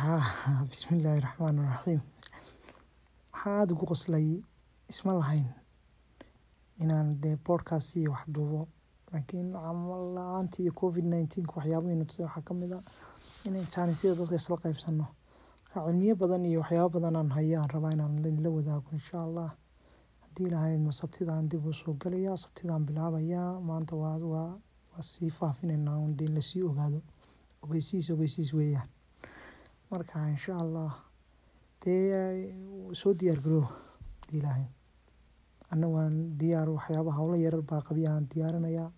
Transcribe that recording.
haa bismillaahi raxmaani raxiim waxaan aada ugu qoslay? Isma lahayn inaan dee podcast iyo wax duubo. Laakiin camal la'aantii iyo covid nineteenka waxyaabahi na tusay waxaa ka mid ah inay dadka isla qeybsano marka cilmiyo badan iyo waxyaabo badan aan hayo aan rabaa inaan la wadaago insha allah haddii ilaahayno sabtidaan dib u soo galayaa sabtidaan bilaabayaa maanta waa waa waa sii faafinaynaa un dee ogaado. Ogeysiis ogeysiis weeyaan marka insha allah dee soo diyaar garoow haddii ilaahay. Anna waan diyaar waxyaaba howlo yarar baa qabyahan diyaarinayaa